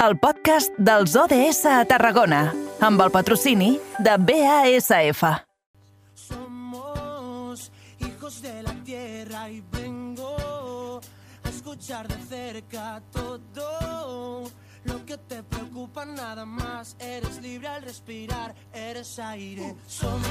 el podcast dels ODS a Tarragona, amb el patrocini de BASF. Somos hijos de la tierra y vengo a escuchar de cerca todo que te preocupa nada más. Eres libre al respirar, eres aire. Somos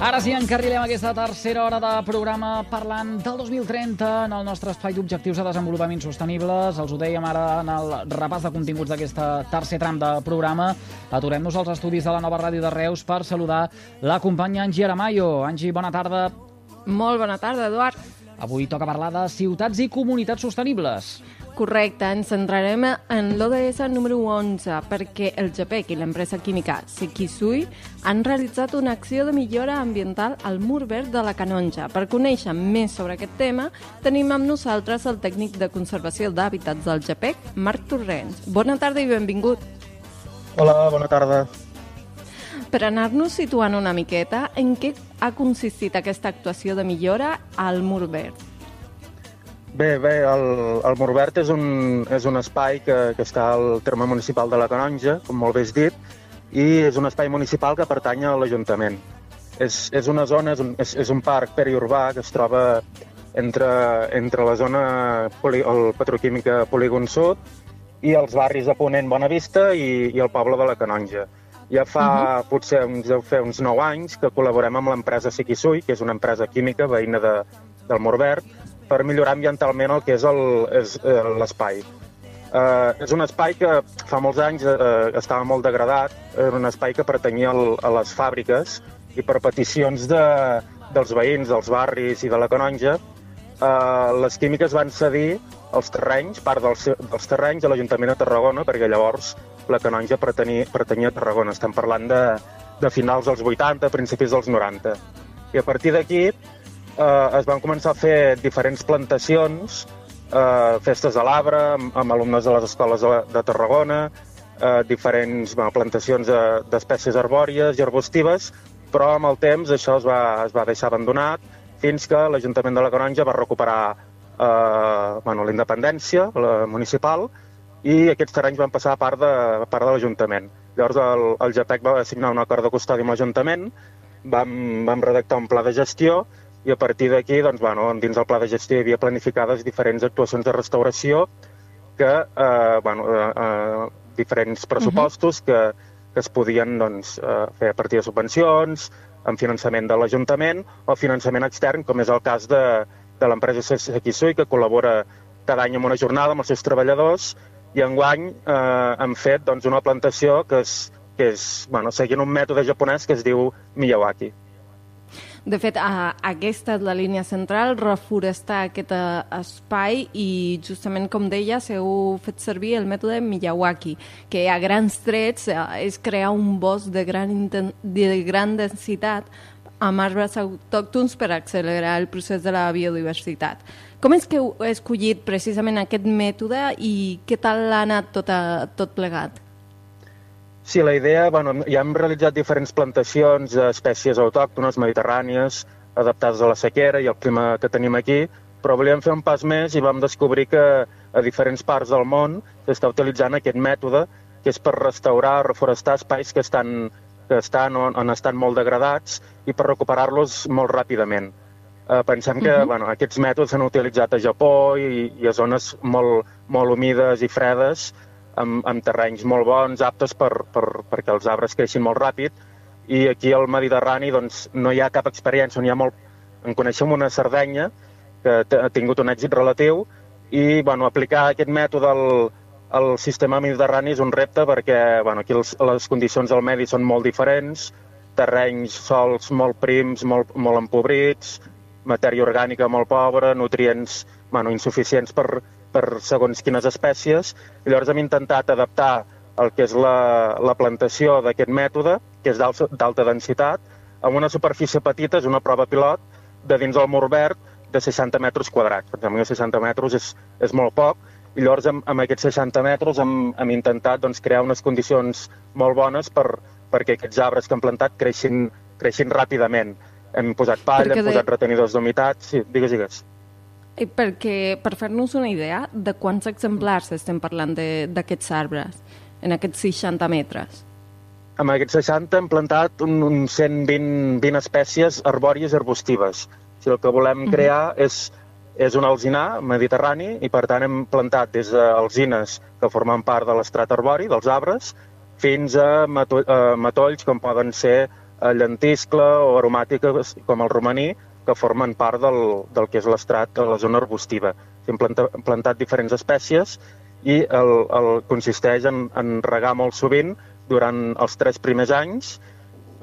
Ara sí, encarrilem aquesta tercera hora de programa parlant del 2030 en el nostre espai d'objectius de desenvolupament sostenibles. Els ho dèiem ara en el repàs de continguts d'aquesta tercer tram de programa. Aturem-nos als estudis de la nova ràdio de Reus per saludar la companya Angie Aramayo. Angie, bona tarda. Molt bona tarda, Eduard. Avui toca parlar de ciutats i comunitats sostenibles. Correcte, ens centrarem en l'ODS número 11 perquè el GPEC i l'empresa química Sekisui han realitzat una acció de millora ambiental al mur verd de la Canonja. Per conèixer més sobre aquest tema, tenim amb nosaltres el tècnic de conservació d'hàbitats del GPEC, Marc Torrents. Bona tarda i benvingut. Hola, bona tarda. Per anar-nos situant una miqueta, en què ha consistit aquesta actuació de millora al mur verd? Bé, bé, el, el Morbert és un, és un espai que, que està al terme municipal de la Canonja, com molt bé has dit, i és un espai municipal que pertany a l'Ajuntament. És, és una zona, és un, és, és un parc periurbà que es troba entre, entre la zona poli, el petroquímica Polígon Sud i els barris de Ponent Bonavista i, i el poble de la Canonja. Ja fa uh -huh. potser uns, deu fer uns 9 anys que col·laborem amb l'empresa Siquisui, que és una empresa química veïna de, del Morbert, per millorar ambientalment el que és eh, l'espai. Uh, és un espai que fa molts anys uh, estava molt degradat, era un espai que pertanyia al, a les fàbriques i per peticions de, dels veïns, dels barris i de la Canonja, uh, les químiques van cedir els terrenys, part dels, dels terrenys a l'Ajuntament de Tarragona, perquè llavors la Canonja pertanyia, pertanyia a Tarragona. Estem parlant de, de finals dels 80, principis dels 90. I a partir d'aquí eh, es van començar a fer diferents plantacions, eh, festes de l'arbre, amb, amb alumnes de les escoles de, de Tarragona, eh, diferents bueno, plantacions de- d'espècies arbòries i arbustives, però amb el temps això es va, es va deixar abandonat fins que l'Ajuntament de la Canonja va recuperar eh, bueno, la independència la municipal i aquests terrenys van passar a part de, a part de l'Ajuntament. Llavors el, el GPEC va signar un acord de custòdia amb l'Ajuntament, vam, vam redactar un pla de gestió i a partir d'aquí, doncs, bueno, dins del pla de gestió hi havia planificades diferents actuacions de restauració que, eh, bueno, eh, eh, diferents pressupostos que, que es podien doncs, eh, fer a partir de subvencions, amb finançament de l'Ajuntament o finançament extern, com és el cas de, de l'empresa Sekisui, que col·labora cada any amb una jornada amb els seus treballadors i enguany eh, han fet doncs, una plantació que és, que és bueno, seguint un mètode japonès que es diu Miyawaki. De fet, a, aquesta és la línia central, reforestar aquest eh, espai i justament, com deia, heu fet servir el mètode Miyawaki, que a grans trets eh, és crear un bosc de gran, inten- de gran densitat amb arbres autòctons per accelerar el procés de la biodiversitat. Com és que heu escollit precisament aquest mètode i què tal ha anat tot, a, tot plegat? Sí, la idea, bueno, ja hem realitzat diferents plantacions d'espècies autòctones mediterrànies adaptades a la sequera i al clima que tenim aquí, però volíem fer un pas més i vam descobrir que a diferents parts del món s'està utilitzant aquest mètode, que és per restaurar, reforestar espais que estan, que estan o on estan molt degradats i per recuperar-los molt ràpidament. Eh, pensem que uh -huh. bueno, aquests mètodes s'han utilitzat a Japó i, i a zones molt, molt humides i fredes, amb, amb terrenys molt bons, aptes per, per, perquè els arbres creixin molt ràpid, i aquí al Mediterrani doncs, no hi ha cap experiència, on hi ha molt... En coneixem una Sardenya, que ha tingut un èxit relatiu, i bueno, aplicar aquest mètode al, al sistema mediterrani és un repte perquè bueno, aquí els, les condicions del medi són molt diferents, terrenys, sols molt prims, molt, molt empobrits, matèria orgànica molt pobra, nutrients bueno, insuficients per, per segons quines espècies. I llavors hem intentat adaptar el que és la, la plantació d'aquest mètode, que és d'al- d'alta densitat, amb una superfície petita, és una prova pilot, de dins del mur verd de 60 metres quadrats. Per exemple, 60 metres és, és molt poc, i llavors amb, amb aquests 60 metres hem, hem intentat doncs, crear unes condicions molt bones per, perquè aquests arbres que hem plantat creixin, creixin ràpidament. Hem posat palla, Perquè hem de- posat retenidors d'humitat... Sí, digues, digues. Eh, perquè, per fer-nos una idea, de quants exemplars estem parlant d'aquests arbres en aquests 60 metres? Amb aquests 60 hem plantat un, un 120 20 espècies arbòries arbustives. Si el que volem crear uh -huh. és, és un alzinar mediterrani i, per tant, hem plantat des d'alzines que formen part de l'estrat arbori, dels arbres, fins a matolls com poden ser eh, llentiscle o aromàtiques com el romaní, que formen part del, del que és l'estrat de la zona arbustiva. Hem plantat, plantat diferents espècies i el, el consisteix en, en regar molt sovint durant els tres primers anys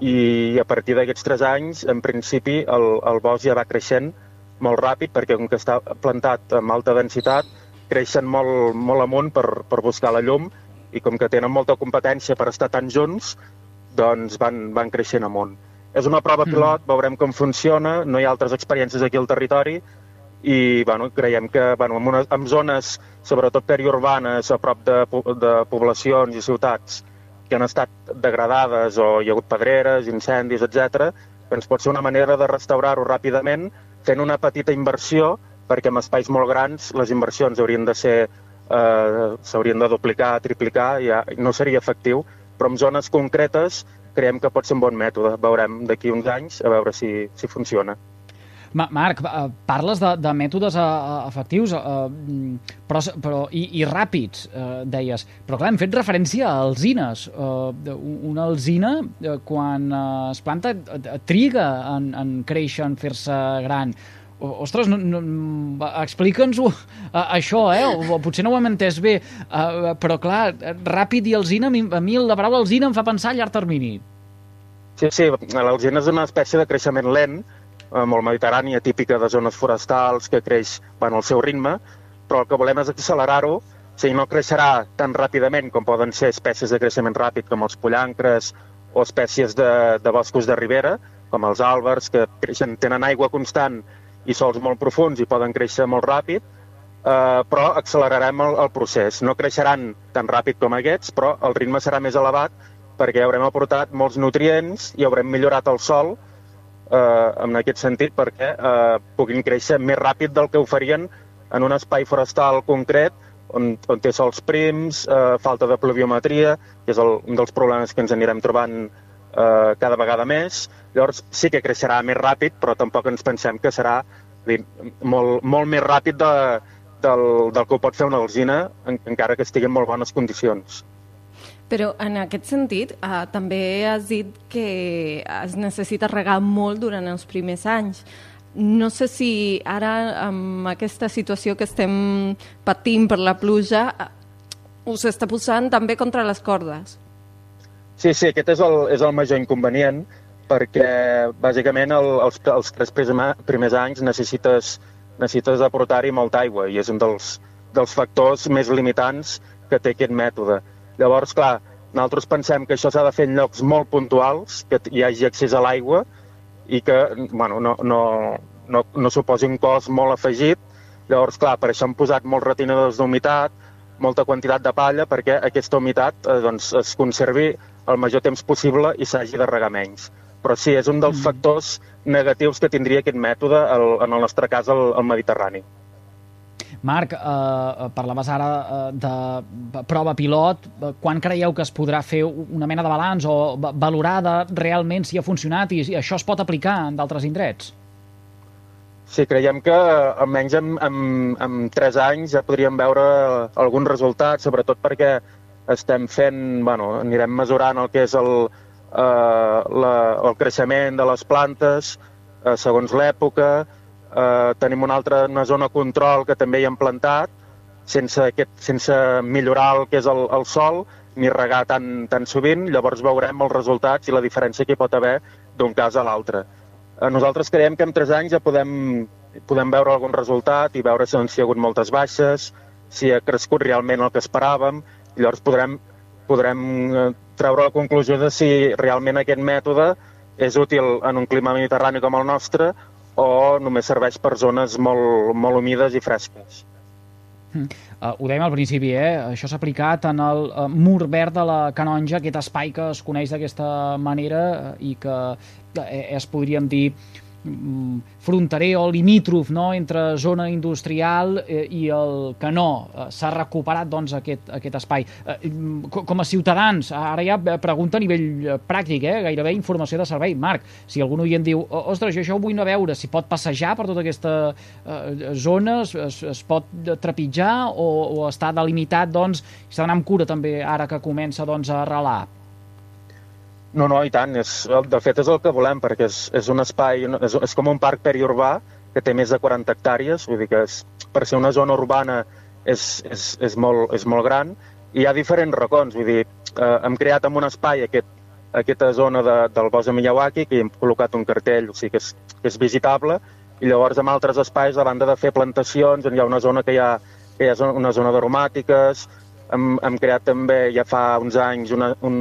i a partir d'aquests tres anys, en principi, el, el bosc ja va creixent molt ràpid perquè com que està plantat amb alta densitat, creixen molt, molt amunt per, per buscar la llum i com que tenen molta competència per estar tan junts, doncs van, van creixent amunt. És una prova mm. pilot, mm. veurem com funciona, no hi ha altres experiències aquí al territori i bueno, creiem que bueno, en, una, en zones, sobretot periurbanes, a prop de, de poblacions i ciutats que han estat degradades o hi ha hagut pedreres, incendis, etc, doncs pot ser una manera de restaurar-ho ràpidament fent una petita inversió perquè en espais molt grans les inversions haurien de ser eh, s'haurien de duplicar, triplicar, ja no seria efectiu, però en zones concretes creiem que pot ser un bon mètode. Veurem d'aquí uns anys a veure si, si funciona. Marc, eh, parles de, de mètodes eh, eh, efectius però, però, i, i ràpids, deies. Però clar, hem fet referència a alzines. Una alzina, quan es planta, triga en, en créixer, en fer-se gran. Ostres, no, no, explica'ns-ho, això, eh? Potser no ho hem entès bé, però clar, ràpid i alzina, a mi la paraula alzina em fa pensar a llarg termini. Sí, sí, l'alzina és una espècie de creixement lent, eh, molt mediterrània, típica de zones forestals, que creix bueno, al seu ritme, però el que volem és accelerar-ho, o sigui, no creixerà tan ràpidament com poden ser espècies de creixement ràpid com els pollancres o espècies de, de boscos de ribera, com els àlbers, que creixen, tenen aigua constant i sols molt profuns i poden créixer molt ràpid, eh, però accelerarem el, el procés. No creixeran tan ràpid com aquests, però el ritme serà més elevat perquè haurem aportat molts nutrients i haurem millorat el sol eh, en aquest sentit perquè eh, puguin créixer més ràpid del que ho farien en un espai forestal concret on, on té sols prims, eh, falta de pluviometria, que és el, un dels problemes que ens anirem trobant eh, cada vegada més. Llavors sí que creixerà més ràpid, però tampoc ens pensem que serà dir, molt, molt més ràpid de, del, del que ho pot fer una alzina, en, encara que estigui en molt bones condicions. Però en aquest sentit, eh, també has dit que es necessita regar molt durant els primers anys. No sé si ara, amb aquesta situació que estem patint per la pluja, us està posant també contra les cordes. Sí, sí, aquest és el, és el major inconvenient, perquè bàsicament el, els, els tres primers anys necessites, necessites aportar-hi molta aigua i és un dels, dels factors més limitants que té aquest mètode. Llavors, clar, nosaltres pensem que això s'ha de fer en llocs molt puntuals, que hi hagi accés a l'aigua i que bueno, no, no, no, no suposi un cost molt afegit. Llavors, clar, per això hem posat molts retinadors d'humitat, molta quantitat de palla, perquè aquesta humitat eh, doncs, es conservi el major temps possible i s'hagi de regar menys. Però sí, és un dels mm. factors negatius que tindria aquest mètode, el, en el nostre cas, el, el Mediterrani. Marc, eh, eh parlaves ara eh, de prova pilot. Eh, quan creieu que es podrà fer una mena de balanç o valorar de realment si ha funcionat i, i això es pot aplicar en d'altres indrets? Sí, creiem que almenys en, en, en tres anys ja podríem veure alguns resultats, sobretot perquè estem fent, bueno, anirem mesurant el que és el, eh, la, el creixement de les plantes eh, segons l'època. Eh, tenim una altra una zona control que també hi hem plantat sense, aquest, sense millorar el que és el, el sol ni regar tan, tan sovint, llavors veurem els resultats i la diferència que hi pot haver d'un cas a l'altre. Eh, nosaltres creiem que en tres anys ja podem, podem veure algun resultat i veure si, si hi ha hagut moltes baixes, si ha crescut realment el que esperàvem llavors podrem, podrem eh, treure la conclusió de si realment aquest mètode és útil en un clima mediterrani com el nostre o només serveix per zones molt, molt humides i fresques. Uh, ho dèiem al principi, eh? això s'ha aplicat en el uh, mur verd de la Canonja, aquest espai que es coneix d'aquesta manera uh, i que uh, es podríem dir fronterer o limítrof no? entre zona industrial eh, i el que no. Eh, S'ha recuperat doncs, aquest, aquest espai. Eh, mm, co- com a ciutadans, ara ja pregunta a nivell eh, pràctic, eh? gairebé informació de servei. Marc, si algun oient diu, "O- ostres, jo això ho vull a veure, si pot passejar per tota aquesta eh, zona, es, es, pot trepitjar o, o està delimitat, doncs, s'ha d'anar amb cura també ara que comença doncs, a arrelar. No, no, i tant. És, de fet, és el que volem, perquè és, és un espai, és, és com un parc periurbà que té més de 40 hectàrees, vull dir que és, per ser una zona urbana és, és, és, molt, és molt gran, i hi ha diferents racons, vull dir, eh, hem creat en un espai aquest, aquesta zona de, del bosc de Miyawaki, que hi hem col·locat un cartell, o sigui que és, que és visitable, i llavors en altres espais, a banda de fer plantacions, hi ha una zona que hi ha, que hi ha una zona d'aromàtiques, hem, hem creat també ja fa uns anys una, un,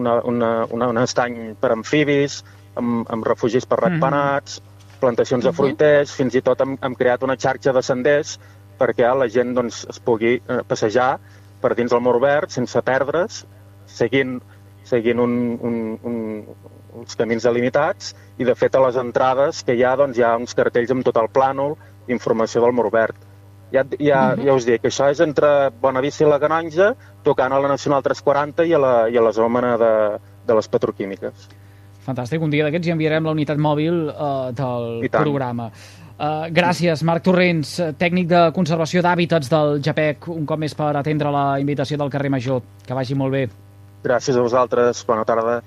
una, una, una, un estany per amfibis, amb, amb refugis per ratpenats, plantacions de fruiters, fins i tot hem, hem creat una xarxa de senders perquè la gent doncs, es pugui eh, passejar per dins del mur verd sense perdre's, seguint, seguint un, un, un, uns camins delimitats i de fet a les entrades que hi ha, doncs, hi ha uns cartells amb tot el plànol, informació del mur verd. Ja, ja, ja us dic, això és entre Bonavista i la Canonja, tocant a la Nacional 340 i a la, i a la zona de, de les petroquímiques. Fantàstic, un dia d'aquests ja enviarem la unitat mòbil uh, del programa. Uh, gràcies, Marc Torrents, eh, tècnic de conservació d'hàbitats del JAPEC, un cop més per atendre la invitació del carrer Major. Que vagi molt bé. Gràcies a vosaltres, bona tarda.